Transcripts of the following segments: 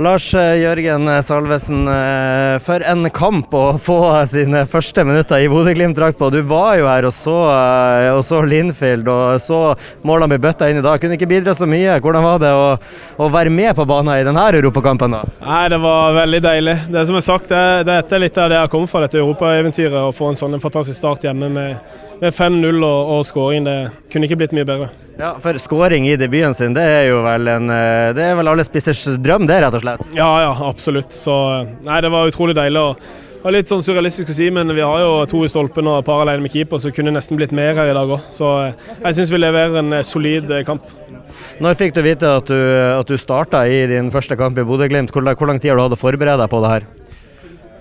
Lars eh, Jørgen Salvesen, eh, for en kamp å få sine første minutter i Bodø-Glimt-drakt på. Du var jo her og så, eh, og så Linfield og så målene bli bøtta inn i dag. Kunne ikke bidra så mye. Hvordan var det å, å være med på banen i denne europakampen? da? Nei, Det var veldig deilig. Det som er sagt, det, det er litt av det jeg har kommet fra, dette europaeventyret. Å få en sånn fantastisk start hjemme med, med 5-0 og, og skåring. Det kunne ikke blitt mye bedre. Ja, For skåring i debuten sin, det er jo vel en Det er vel alle spissers drøm, det, rett og slett? Ja, ja, absolutt. Så nei, det var utrolig deilig. å det var litt sånn surrealistisk å si, men vi har jo to i stolpen og par alene med keeper, så kunne nesten blitt mer her i dag òg. Så jeg syns vi leverer en solid kamp. Når fikk du vite at du, at du starta i din første kamp i Bodø-Glimt? Hvor, hvor, lang tid har du hatt å forberede deg på det her?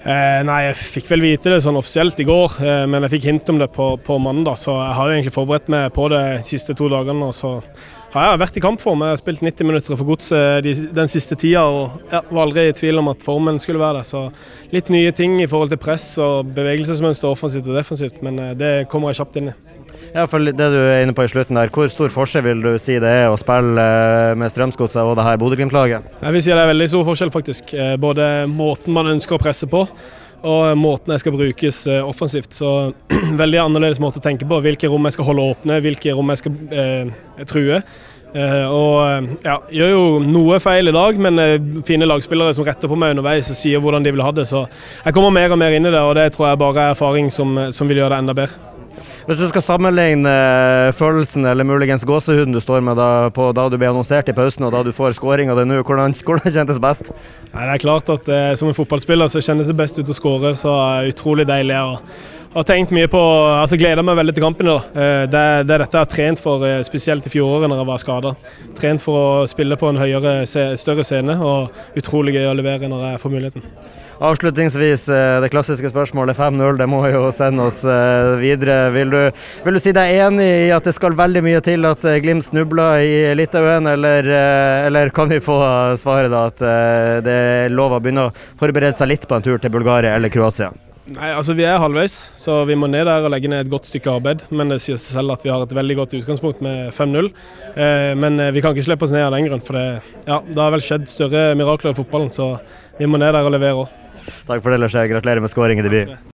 Eh, nei, jeg fikk vel vite det sånn offisielt i går, eh, men jeg fikk hint om det på, på, mandag. Så jeg har jo egentlig forberedt meg på det de siste to dagene. Og så har jeg vært i kampform. Jeg har spilt 90 minutter for Godset de, den siste tida og ja, var aldri i tvil om at formen skulle være der. Så litt nye ting i forhold til press og bevegelsesmønster offensivt og defensivt, men eh, det kommer jeg kjapt inn i. Ja, for det du er inne på i slutten der, Hvor stor forskjell vil du si det er å spille eh, med Strømsgodset og det her Bodø-Glimt-laget? Jeg vil si det er veldig stor forskjell, faktisk. Eh, både måten man ønsker å presse på, og måten jeg skal brukes eh, offensivt. Så veldig annerledes måte å tenke på. Hvilke rom jeg skal holde åpne, hvilke rom jeg skal eh, true. Uh, og ja, gjør jo noe feil i dag, men uh, fine lagspillere som retter på meg underveis og sier hvordan de vil ha det. Så jeg kommer mer og mer inn i det, og det tror jeg bare er erfaring som, som vil gjøre det enda bedre. Hvis du skal sammenligne eh, følelsen eller muligens gåsehuden du står med da, på, da du ble annonsert i pausen og da du får skåringa di nå, hvordan, hvordan kjentes best? Nei, det er klart at eh, Som en fotballspiller så kjennes det best ut å skåre, så er utrolig deilig. Og har tenkt mye på, altså gleder meg veldig til kampen. da. Eh, det, det er dette jeg har trent for, eh, spesielt i fjoråret når jeg var skada. Trent for å spille på en høyere, større scene, og utrolig gøy å levere når jeg får muligheten. Avslutningsvis, eh, det klassiske spørsmålet 5-0, det må jo sende oss eh, videre. Vil du, vil du, si deg enig i at det skal veldig mye til at eh, Glimt snubler i Litauen, eller, eller kan vi få svaret da at det er lov å begynne å forberede seg litt på en tur til Bulgaria eller Kroatia? Nei, altså Vi er halvveis, så vi må ned der og legge ned et godt stykke arbeid. Men det sier seg selv at vi har et veldig godt utgangspunkt med 5-0. Eh, men vi kan ikke slippe oss ned av den grunn, for det, ja, det har vel skjedd større mirakler i fotballen. Så vi må ned der og levere òg. Takk for det, Lars. Gratulerer med skåring i debut.